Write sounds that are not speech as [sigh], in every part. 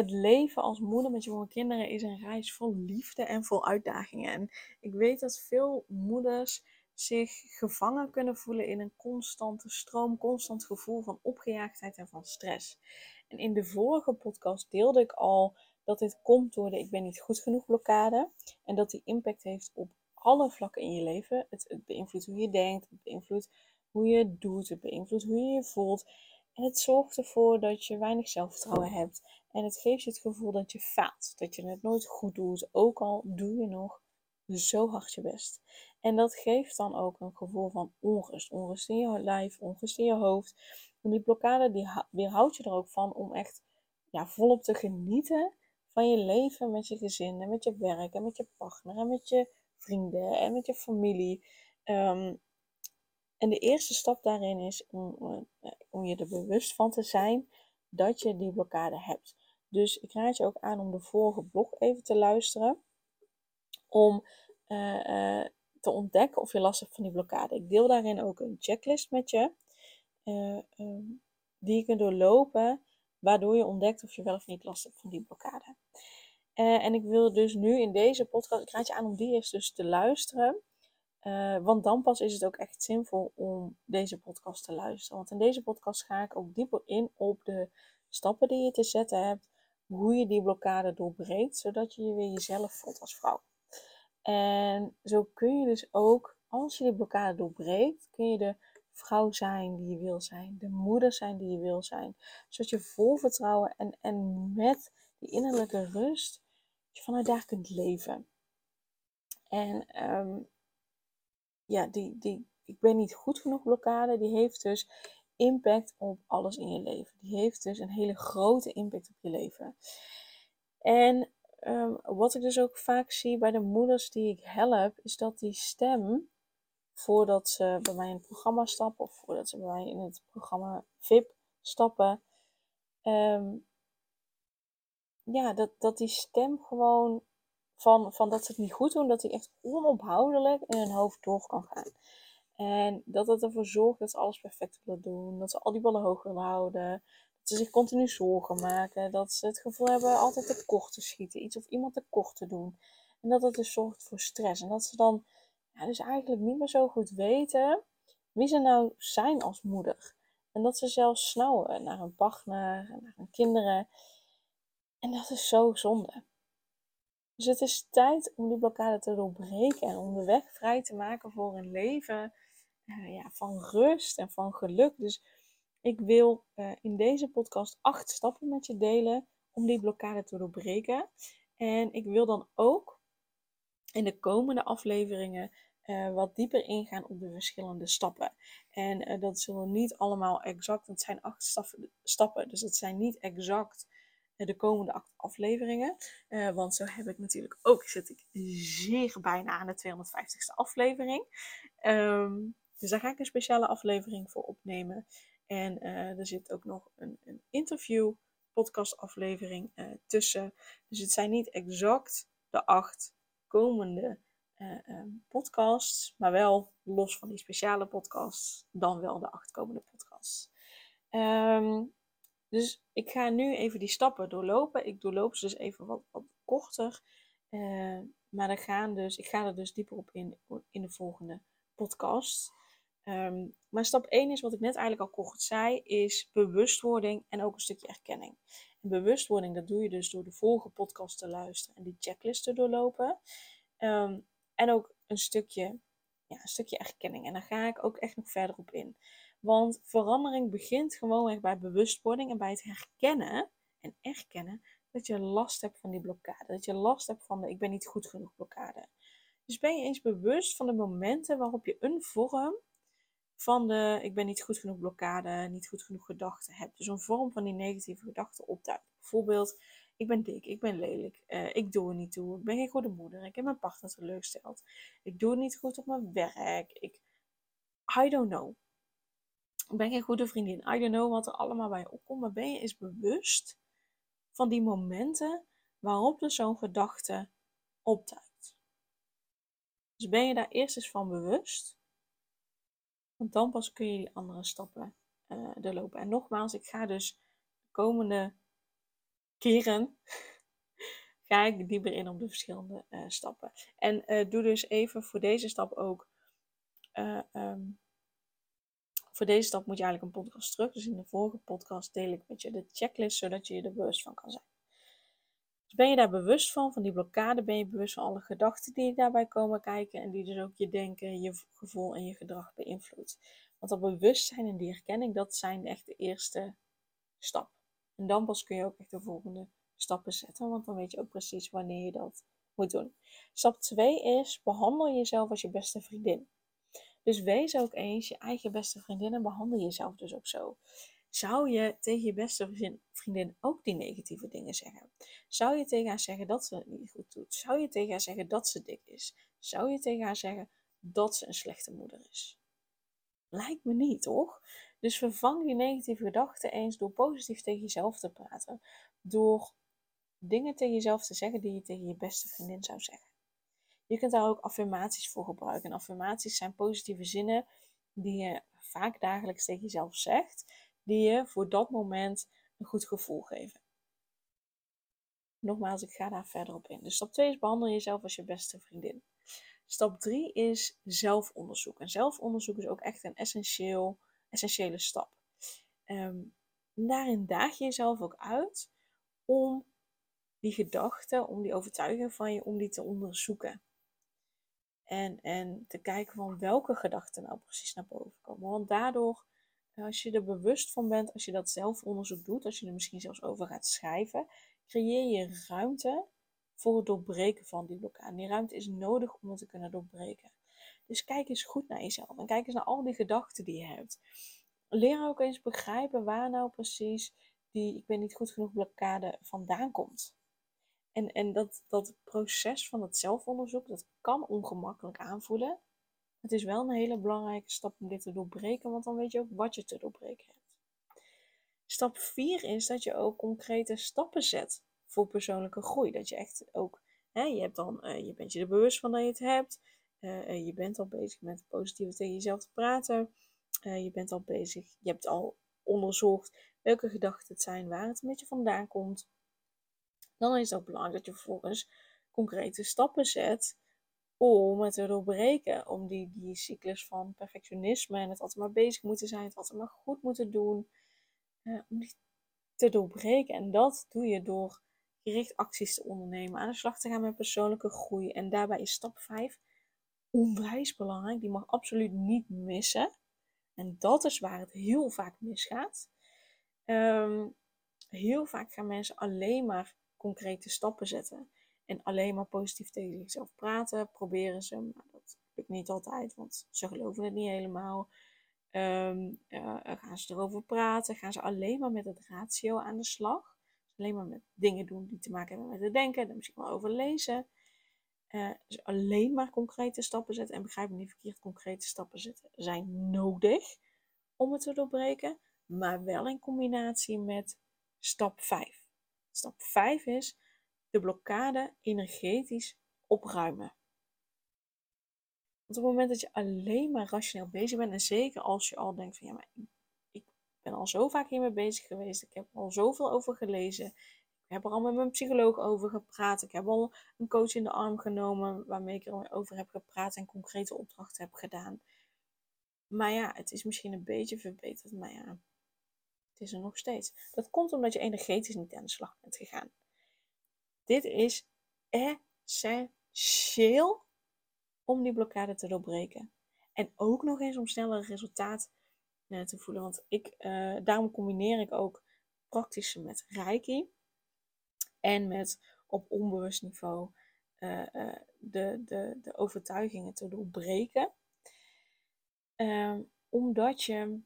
Het leven als moeder met jonge kinderen is een reis vol liefde en vol uitdagingen. En ik weet dat veel moeders zich gevangen kunnen voelen in een constante stroom, constant gevoel van opgejaagdheid en van stress. En in de vorige podcast deelde ik al dat dit komt door de ik ben niet goed genoeg blokkade. En dat die impact heeft op alle vlakken in je leven. Het, het beïnvloedt hoe je denkt, het beïnvloedt hoe je doet, het beïnvloedt hoe je je voelt. Het zorgt ervoor dat je weinig zelfvertrouwen hebt. En het geeft je het gevoel dat je faalt. Dat je het nooit goed doet. Ook al doe je nog zo hard je best. En dat geeft dan ook een gevoel van onrust. Onrust in je lijf, onrust in je hoofd. En die blokkade die weerhoudt je er ook van om echt ja, volop te genieten van je leven met je gezin en met je werk en met je partner en met je vrienden en met je familie. Um, en de eerste stap daarin is om, eh, om je er bewust van te zijn dat je die blokkade hebt. Dus ik raad je ook aan om de vorige blog even te luisteren. Om uh, te ontdekken of je last hebt van die blokkade. Ik deel daarin ook een checklist met je. Um, die je kunt doorlopen. Waardoor je ontdekt of je wel of niet last hebt van die blokkade. en ik wil dus nu in deze podcast. Ik raad je aan om die eerst dus te luisteren. Uh, want dan pas is het ook echt zinvol om deze podcast te luisteren. Want in deze podcast ga ik ook dieper in op de stappen die je te zetten hebt. Hoe je die blokkade doorbreekt, zodat je weer jezelf voelt als vrouw. En zo kun je dus ook, als je die blokkade doorbreekt, kun je de vrouw zijn die je wil zijn. De moeder zijn die je wil zijn. Zodat je vol vertrouwen en, en met die innerlijke rust, je vanuit daar kunt leven. En um, ja, die, die ik ben niet goed genoeg blokkade, die heeft dus impact op alles in je leven. Die heeft dus een hele grote impact op je leven. En um, wat ik dus ook vaak zie bij de moeders die ik help, is dat die stem, voordat ze bij mij in het programma stappen, of voordat ze bij mij in het programma VIP stappen, um, ja, dat, dat die stem gewoon van, van dat ze het niet goed doen, dat die echt onophoudelijk in hun hoofd door kan gaan. En dat het ervoor zorgt dat ze alles perfect willen doen, dat ze al die ballen hoog willen houden, dat ze zich continu zorgen maken, dat ze het gevoel hebben altijd tekort te schieten, iets of iemand tekort te doen. En dat het dus zorgt voor stress. En dat ze dan ja, dus eigenlijk niet meer zo goed weten wie ze nou zijn als moeder. En dat ze zelfs snauwen naar hun partner, naar hun kinderen. En dat is zo zonde. Dus het is tijd om die blokkade te doorbreken en om de weg vrij te maken voor een leven uh, ja, van rust en van geluk. Dus ik wil uh, in deze podcast acht stappen met je delen om die blokkade te doorbreken. En ik wil dan ook in de komende afleveringen uh, wat dieper ingaan op de verschillende stappen. En dat zullen niet allemaal exact, het zijn acht stappen, dus het zijn niet exact de komende afleveringen. Uh, want zo heb ik natuurlijk ook, zit ik zeer bijna aan de 250ste aflevering. Um, dus daar ga ik een speciale aflevering voor opnemen. En uh, er zit ook nog een, een interview podcast aflevering tussen. Dus het zijn niet exact de acht komende um, podcasts, maar wel los van die speciale podcasts, dan wel de acht komende podcasts. Um, dus ik ga nu even die stappen doorlopen. Ik doorloop ze dus even wat, korter. Uh, maar dan gaan dus, ik ga er dus dieper op in in de volgende podcast. Um, maar stap 1 is wat ik net eigenlijk al kort zei, is bewustwording en ook een stukje erkenning. En bewustwording, dat doe je dus door de volgende podcast te luisteren en die checklist te doorlopen. Um, en ook een stukje, ja, een stukje erkenning. En daar ga ik ook echt nog verder op in. Want verandering begint gewoon bij bewustwording en bij het herkennen en erkennen dat je last hebt van die blokkade. Dat je last hebt van de ik ben niet goed genoeg blokkade. Dus ben je eens bewust van de momenten waarop je een vorm van de ik ben niet goed genoeg blokkade, niet goed genoeg gedachten hebt. Dus een vorm van die negatieve gedachten opduikt. Bijvoorbeeld, ik ben dik, ik ben lelijk, uh, ik doe er niet toe, ik ben geen goede moeder, ik heb mijn partner teleurgesteld, ik doe het niet goed op mijn werk, ik, I don't know. Ik ben geen goede vriendin, I don't know wat er allemaal bij opkomt, maar ben je eens bewust van die momenten waarop er zo'n gedachte opduikt. Dus ben je daar eerst eens van bewust, want dan pas kun je die andere stappen uh, doorlopen. En nogmaals, ik ga dus de komende keren [laughs] ga ik dieper in op de verschillende uh, stappen. En uh, doe dus even voor deze stap ook. Um, voor deze stap moet je eigenlijk een podcast terug. Dus in de vorige podcast deel ik met je de checklist, zodat je je er bewust van kan zijn. Dus ben je daar bewust van, van die blokkade, ben je bewust van alle gedachten die daarbij komen kijken en die dus ook je denken, je gevoel en je gedrag beïnvloedt. Want dat bewustzijn en die herkenning, dat zijn echt de eerste stap. En dan pas kun je ook echt de volgende stappen zetten, want dan weet je ook precies wanneer je dat moet doen. Stap 2 is behandel jezelf als je beste vriendin. Dus wees ook eens je eigen beste vriendin en behandel jezelf dus ook zo. Zou je tegen je beste vriendin ook die negatieve dingen zeggen? Zou je tegen haar zeggen dat ze het niet goed doet? Zou je tegen haar zeggen dat ze dik is? Zou je tegen haar zeggen dat ze een slechte moeder is? Lijkt me niet, toch? Dus vervang die negatieve gedachten eens door positief tegen jezelf te praten. Door dingen tegen jezelf te zeggen die je tegen je beste vriendin zou zeggen. Je kunt daar ook affirmaties voor gebruiken. En affirmaties zijn positieve zinnen die je vaak dagelijks tegen jezelf zegt, die je voor dat moment een goed gevoel geven. Nogmaals, ik ga daar verder op in. Dus stap 2 is behandel jezelf als je beste vriendin. Stap 3 is zelfonderzoek. En zelfonderzoek is ook echt een essentieel, essentiële stap. Um, daarin daag je jezelf ook uit om die gedachten, om die overtuiging van je, om die te onderzoeken. En, en te kijken van welke gedachten nou precies naar boven komen. Want daardoor, als je er bewust van bent, als je dat zelfonderzoek doet, als je er misschien zelfs over gaat schrijven, creëer je ruimte voor het doorbreken van die blokkade. Die ruimte is nodig om het te kunnen doorbreken. Dus kijk eens goed naar jezelf en kijk eens naar al die gedachten die je hebt. Leer ook eens begrijpen waar nou precies die ik ben niet goed genoeg blokkade vandaan komt. En, en dat, dat proces van het zelfonderzoek, dat kan ongemakkelijk aanvoelen. Het is wel een hele belangrijke stap om dit te doorbreken, want dan weet je ook wat je te doorbreken hebt. Stap 4 is dat je ook concrete stappen zet voor persoonlijke groei. Dat je echt ook, hè, je, hebt dan, uh, je bent je er bewust van dat je het hebt. Uh, je bent al bezig met positief tegen jezelf te praten. Je bent al bezig, je hebt al onderzocht welke gedachten het zijn, waar het een beetje vandaan komt. Dan is het ook belangrijk dat je vervolgens concrete stappen zet om het te doorbreken. Om die, die cyclus van perfectionisme en het altijd maar bezig moeten zijn, het altijd maar goed moeten doen. om die te doorbreken. En dat doe je door gericht acties te ondernemen, aan de slag te gaan met persoonlijke groei. En daarbij is stap 5 onwijs belangrijk. Die mag absoluut niet missen. En dat is waar het heel vaak misgaat. Ehm, heel vaak gaan mensen alleen maar concrete stappen zetten. En alleen maar positief tegen zichzelf praten. Proberen ze, maar dat lukt niet altijd, want ze geloven het niet helemaal. Um, gaan ze erover praten? Gaan ze alleen maar met het ratio aan de slag? alleen maar met dingen doen die te maken hebben met het denken, daar misschien wel over lezen. Uh, dus alleen maar concrete stappen zetten. En begrijp me niet verkeerd, concrete stappen zetten zijn nodig om het te doorbreken. Maar wel in combinatie met stap 5. Stap 5 is de blokkade energetisch opruimen. Want op het moment dat je alleen maar rationeel bezig bent, en zeker als je al denkt van ja, maar ben al zo vaak hiermee bezig geweest. Ik heb er al zoveel over gelezen. Ik heb er al met mijn psycholoog over gepraat. Ik heb al een coach in de arm genomen waarmee ik erover heb gepraat en concrete opdrachten heb gedaan. Maar ja, het is misschien een beetje verbeterd, maar ja, is er nog steeds. Dat komt omdat je energetisch niet aan de slag bent gegaan. Dit is essentieel om die blokkade te doorbreken. En ook nog eens om sneller resultaat te voelen. Want ik, uh, daarom combineer ik ook praktische met reiki. En met op onbewust niveau uh, uh, de, de, de overtuigingen te doorbreken. Ehm, omdat je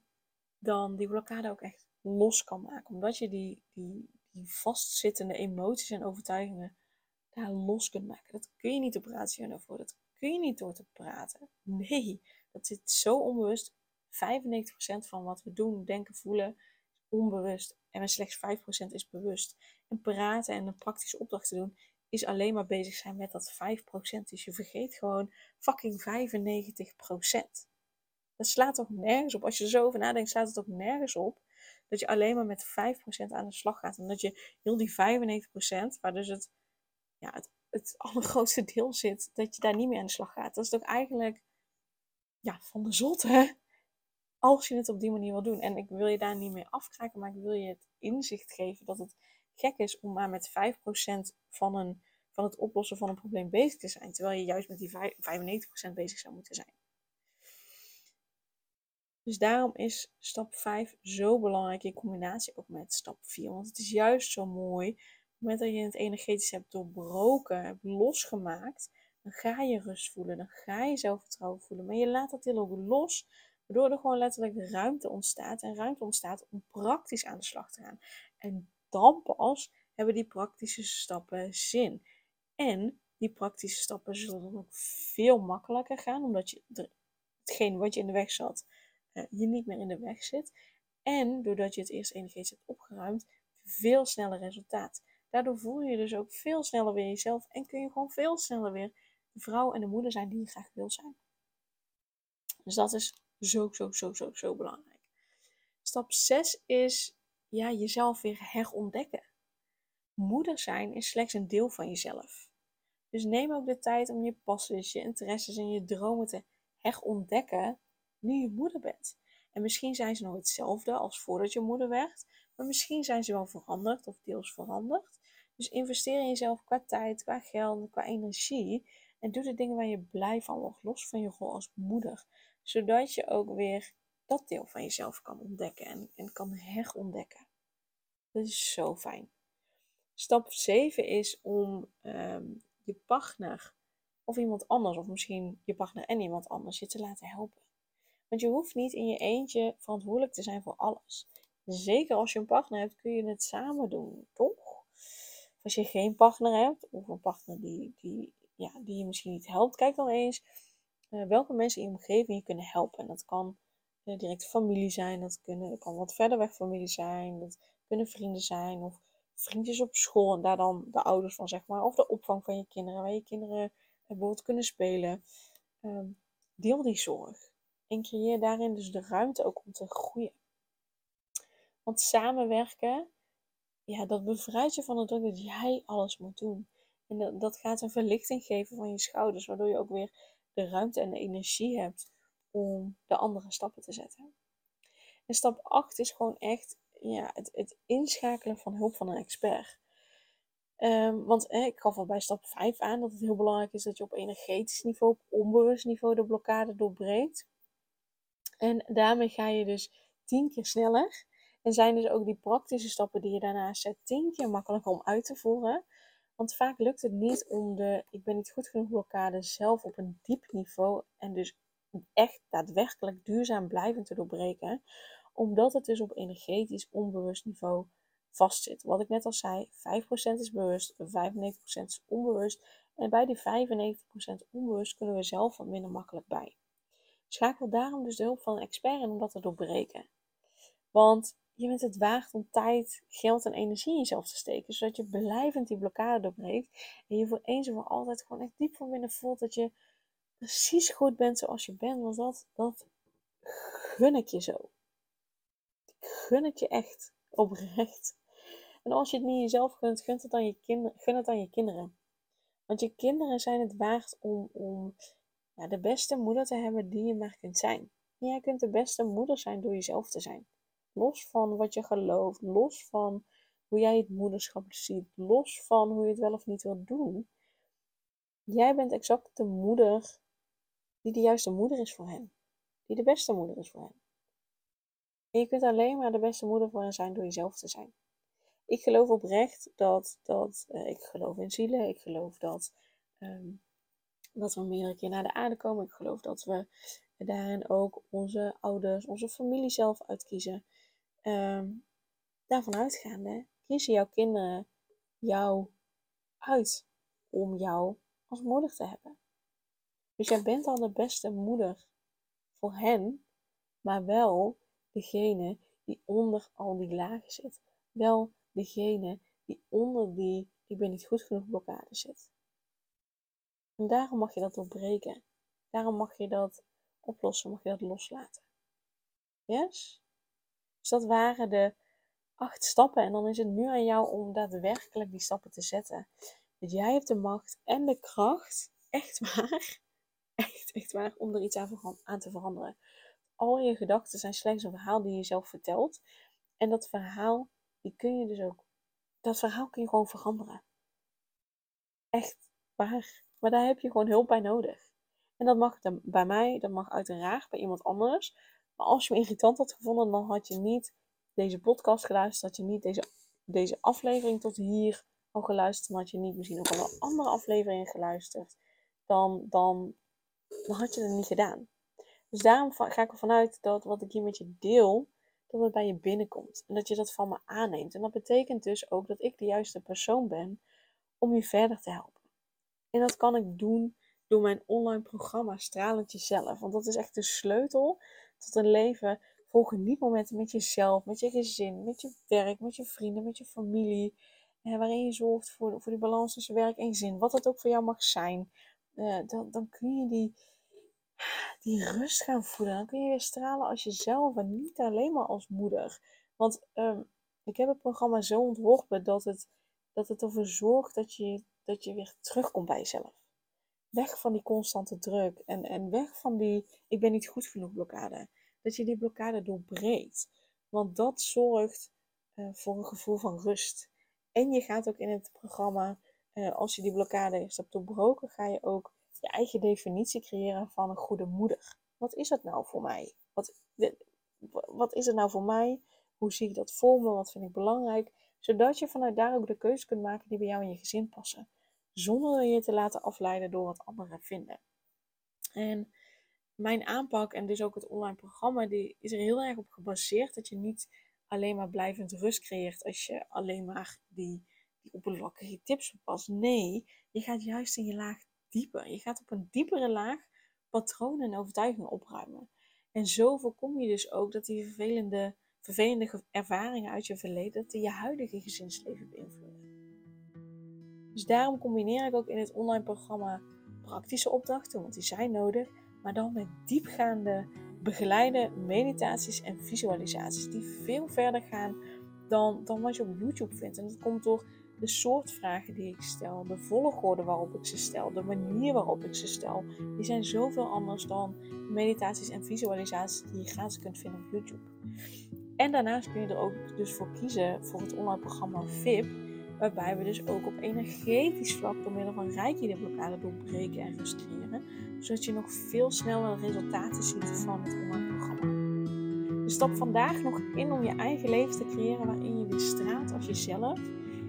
dan die blokkade ook echt los kan maken. Omdat je die, die, die vastzittende emoties en overtuigingen daar los kunt maken. Dat kun je niet op ratio voor. Dat kun je niet door te praten. Nee, dat zit zo onbewust. 95% van wat we doen, denken, voelen, is onbewust. En slechts 5% is bewust. En praten en een praktische opdracht te doen, is alleen maar bezig zijn met dat 5%. Dus je vergeet gewoon fucking 95%. Dat slaat toch nergens op. Als je er zo over nadenkt, slaat het ook nergens op. Dat je alleen maar met 5% aan de slag gaat. En dat je heel die 95%, waar dus het, ja, het, het allergrootste deel zit, dat je daar niet meer aan de slag gaat. Dat is toch eigenlijk ja, van de zotte. Als je het op die manier wil doen. En ik wil je daar niet mee afkraken, maar ik wil je het inzicht geven dat het gek is om maar met 5% van, een, van het oplossen van een probleem bezig te zijn. Terwijl je juist met die 95% bezig zou moeten zijn. Dus daarom is stap 5 zo belangrijk in combinatie ook met stap 4. Want het is juist zo mooi. Op het moment dat je het energetisch hebt doorbroken, hebt losgemaakt, dan ga je rust voelen. Dan ga je zelfvertrouwen voelen. Maar je laat dat deel ook los, waardoor er gewoon letterlijk ruimte ontstaat. En ruimte ontstaat om praktisch aan de slag te gaan. En dan pas hebben die praktische stappen zin. En die praktische stappen zullen ook veel makkelijker gaan, omdat je hetgeen wat je in de weg zat, je niet meer in de weg zit. En doordat je het eerst energetisch hebt opgeruimd, veel sneller resultaat. Daardoor voel je dus ook veel sneller weer jezelf en kun je gewoon veel sneller weer de vrouw en de moeder zijn die je graag wil zijn. Dus dat is zo, zo, zo, zo, zo belangrijk. Stap 6 is ja, jezelf weer herontdekken. Moeder zijn is slechts een deel van jezelf. Dus neem ook de tijd om je passies, je interesses en je dromen te herontdekken nu je moeder bent. En misschien zijn ze nog hetzelfde als voordat je moeder werd, maar misschien zijn ze wel veranderd of deels veranderd. Dus investeer in jezelf qua tijd, qua geld, qua energie. En doe de dingen waar je blij van wordt, los van je rol als moeder. Zodat je ook weer dat deel van jezelf kan ontdekken en, kan herontdekken. Dat is zo fijn. Stap 7 is om ehm, je partner of iemand anders, of misschien je partner en iemand anders, je te laten helpen. Want je hoeft niet in je eentje verantwoordelijk te zijn voor alles. Zeker als je een partner hebt, kun je het samen doen, toch? als je geen partner hebt, of een partner die, die, ja, die je misschien niet helpt, kijk dan eens uh, welke mensen in je omgeving je kunnen helpen. En dat kan uh, direct familie zijn, dat kunnen, kan wat verder weg familie zijn, dat kunnen vrienden zijn, of vriendjes op school en daar dan de ouders van, zeg maar, of de opvang van je kinderen, waar je kinderen bijvoorbeeld kunnen spelen. Uh, deel die zorg. En creëer daarin dus de ruimte ook om te groeien. Want samenwerken, ja, dat bevrijdt je van de druk dat jij alles moet doen. En dat, dat gaat een verlichting geven van je schouders, waardoor je ook weer de ruimte en de energie hebt om de andere stappen te zetten. En stap 8 is gewoon echt ja, het, het inschakelen van hulp van een expert. Um, want ik gaf al bij stap 5 aan dat het heel belangrijk is dat je op energetisch niveau, op onbewust niveau, de blokkade doorbreekt. En daarmee ga je dus tien keer sneller. En zijn dus ook die praktische stappen die je daarnaast zet tien keer makkelijker om uit te voeren. Want vaak lukt het niet om de ik ben niet goed genoeg blokkade zelf op een diep niveau en dus echt daadwerkelijk duurzaam blijvend te doorbreken. Omdat het dus op energetisch onbewust niveau vastzit. Wat ik net al zei, 5% is bewust, 95% is onbewust. En bij die 95% onbewust kunnen we zelf wat minder makkelijk bij. Schakel daarom dus de hulp van een expert in om dat te doorbreken. Want je bent het waard om tijd, geld en energie in jezelf te steken, zodat je blijvend die blokkade doorbreekt en je voor eens en voor altijd gewoon echt diep van binnen voelt dat je precies goed bent zoals je bent, want dat, dat gun ik je zo. gun ik je echt oprecht. En als je het niet jezelf gunt, gun het aan je, kinderen, gun het aan je kinderen. Want je kinderen zijn het waard om, om ja, de beste moeder te hebben die je maar kunt zijn. Jij kunt de beste moeder zijn door jezelf te zijn. Los van wat je gelooft, los van hoe jij het moederschap ziet, los van hoe je het wel of niet wilt doen. Jij bent exact de moeder die de juiste moeder is voor hen. Die de beste moeder is voor hen. En je kunt alleen maar de beste moeder voor hen zijn door jezelf te zijn. Ik geloof oprecht dat, dat uh, ik geloof in zielen. Ik geloof dat um, dat we meerdere keer naar de aarde komen. Ik geloof dat we daarin ook onze ouders, onze familie zelf uitkiezen. Um, daarvan uitgaande kiezen jouw kinderen jou uit om jou als moeder te hebben. Dus jij bent al de beste moeder voor hen, maar wel degene die onder al die lagen zit. Wel degene die onder die ik ben niet goed genoeg blokkade zit. En daarom mag je dat doorbreken. Daarom mag je dat oplossen, mag je dat loslaten. Yes? Dus dat waren de acht stappen. En dan is het nu aan jou om daadwerkelijk die stappen te zetten. Want jij hebt de macht en de kracht, echt waar, [laughs] echt, echt waar, om er iets aan te veranderen. Al je gedachten zijn slechts een verhaal die je zelf vertelt. En dat verhaal, die kun je dus ook, dat verhaal kun je gewoon veranderen. Echt waar. Maar daar heb je gewoon hulp bij nodig. En dat mag bij mij, dat mag uiteraard bij iemand anders. Maar als je me irritant had gevonden, dan had je niet deze podcast geluisterd, had je niet deze, deze aflevering tot hier al geluisterd, dan had je niet misschien ook al wel andere afleveringen geluisterd, dan, dan, dan had je het niet gedaan. Dus daarom ga ik ervan uit dat wat ik hier met je deel, dat het bij je binnenkomt. En dat je dat van me aanneemt. En dat betekent dus ook dat ik de juiste persoon ben om je verder te helpen. En dat kan ik doen door mijn online programma Stralend Jezelf. Want dat is echt de sleutel tot een leven vol genietmomenten met jezelf, met je gezin, met je werk, met je vrienden, met je familie. Eh, waarin je zorgt voor, voor die balans tussen werk en zin. Wat dat ook voor jou mag zijn. Eh, dan, dan kun je die, die rust gaan voelen. Dan kun je weer stralen als jezelf en niet alleen maar als moeder. Want ehm, ik heb het programma zo ontworpen dat het, dat het ervoor zorgt dat je, dat je weer terugkomt bij jezelf. Weg van die constante druk en, en weg van die ik ben niet goed genoeg blokkade dat je die blokkade doorbreekt. Want dat zorgt uh, voor een gevoel van rust. En je gaat ook in het programma, uh, als je die blokkade eerst hebt doorbroken, ga je ook je eigen definitie creëren van een goede moeder. Wat is het nou voor mij? Wat, wat is het nou voor mij? Hoe zie ik dat voor me? Wat vind ik belangrijk? Zodat je vanuit daar ook de keuze kunt maken die bij jou en je gezin passen. Zonder je te laten afleiden door wat anderen vinden. En mijn aanpak en dus ook het online programma, die is er heel erg op gebaseerd dat je niet alleen maar blijvend rust creëert als je alleen maar die, die oppervlakkige tips toepast. Nee, je gaat juist in je laag dieper. Je gaat op een diepere laag patronen en overtuigingen opruimen. En zo voorkom je dus ook dat die vervelende, vervelende ervaringen uit je verleden, dat die je huidige gezinsleven beïnvloeden. Dus daarom combineer ik ook in het online programma praktische opdrachten, want die zijn nodig maar dan met diepgaande begeleide meditaties en visualisaties die veel verder gaan dan, dan wat je op YouTube vindt. En dat komt door de soort vragen die ik stel, de volgorde waarop ik ze stel, de manier waarop ik ze stel. Die zijn zoveel anders dan meditaties en visualisaties die je gratis kunt vinden op YouTube. En daarnaast kun je er ook dus voor kiezen voor het online programma VIP, waarbij we dus ook op energetisch vlak door middel van Reiki de doorbreken en rust creëren zodat je nog veel sneller resultaten ziet van het online programma. Dus stap vandaag nog in om je eigen leven te creëren waarin je weer straalt als jezelf,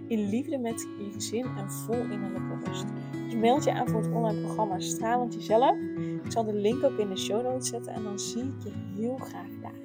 in liefde met je gezin en vol innerlijke rust. Dus meld je aan voor het online programma Stralend Jezelf. Ik zal de link ook in de show notes zetten en dan zie ik je heel graag daar.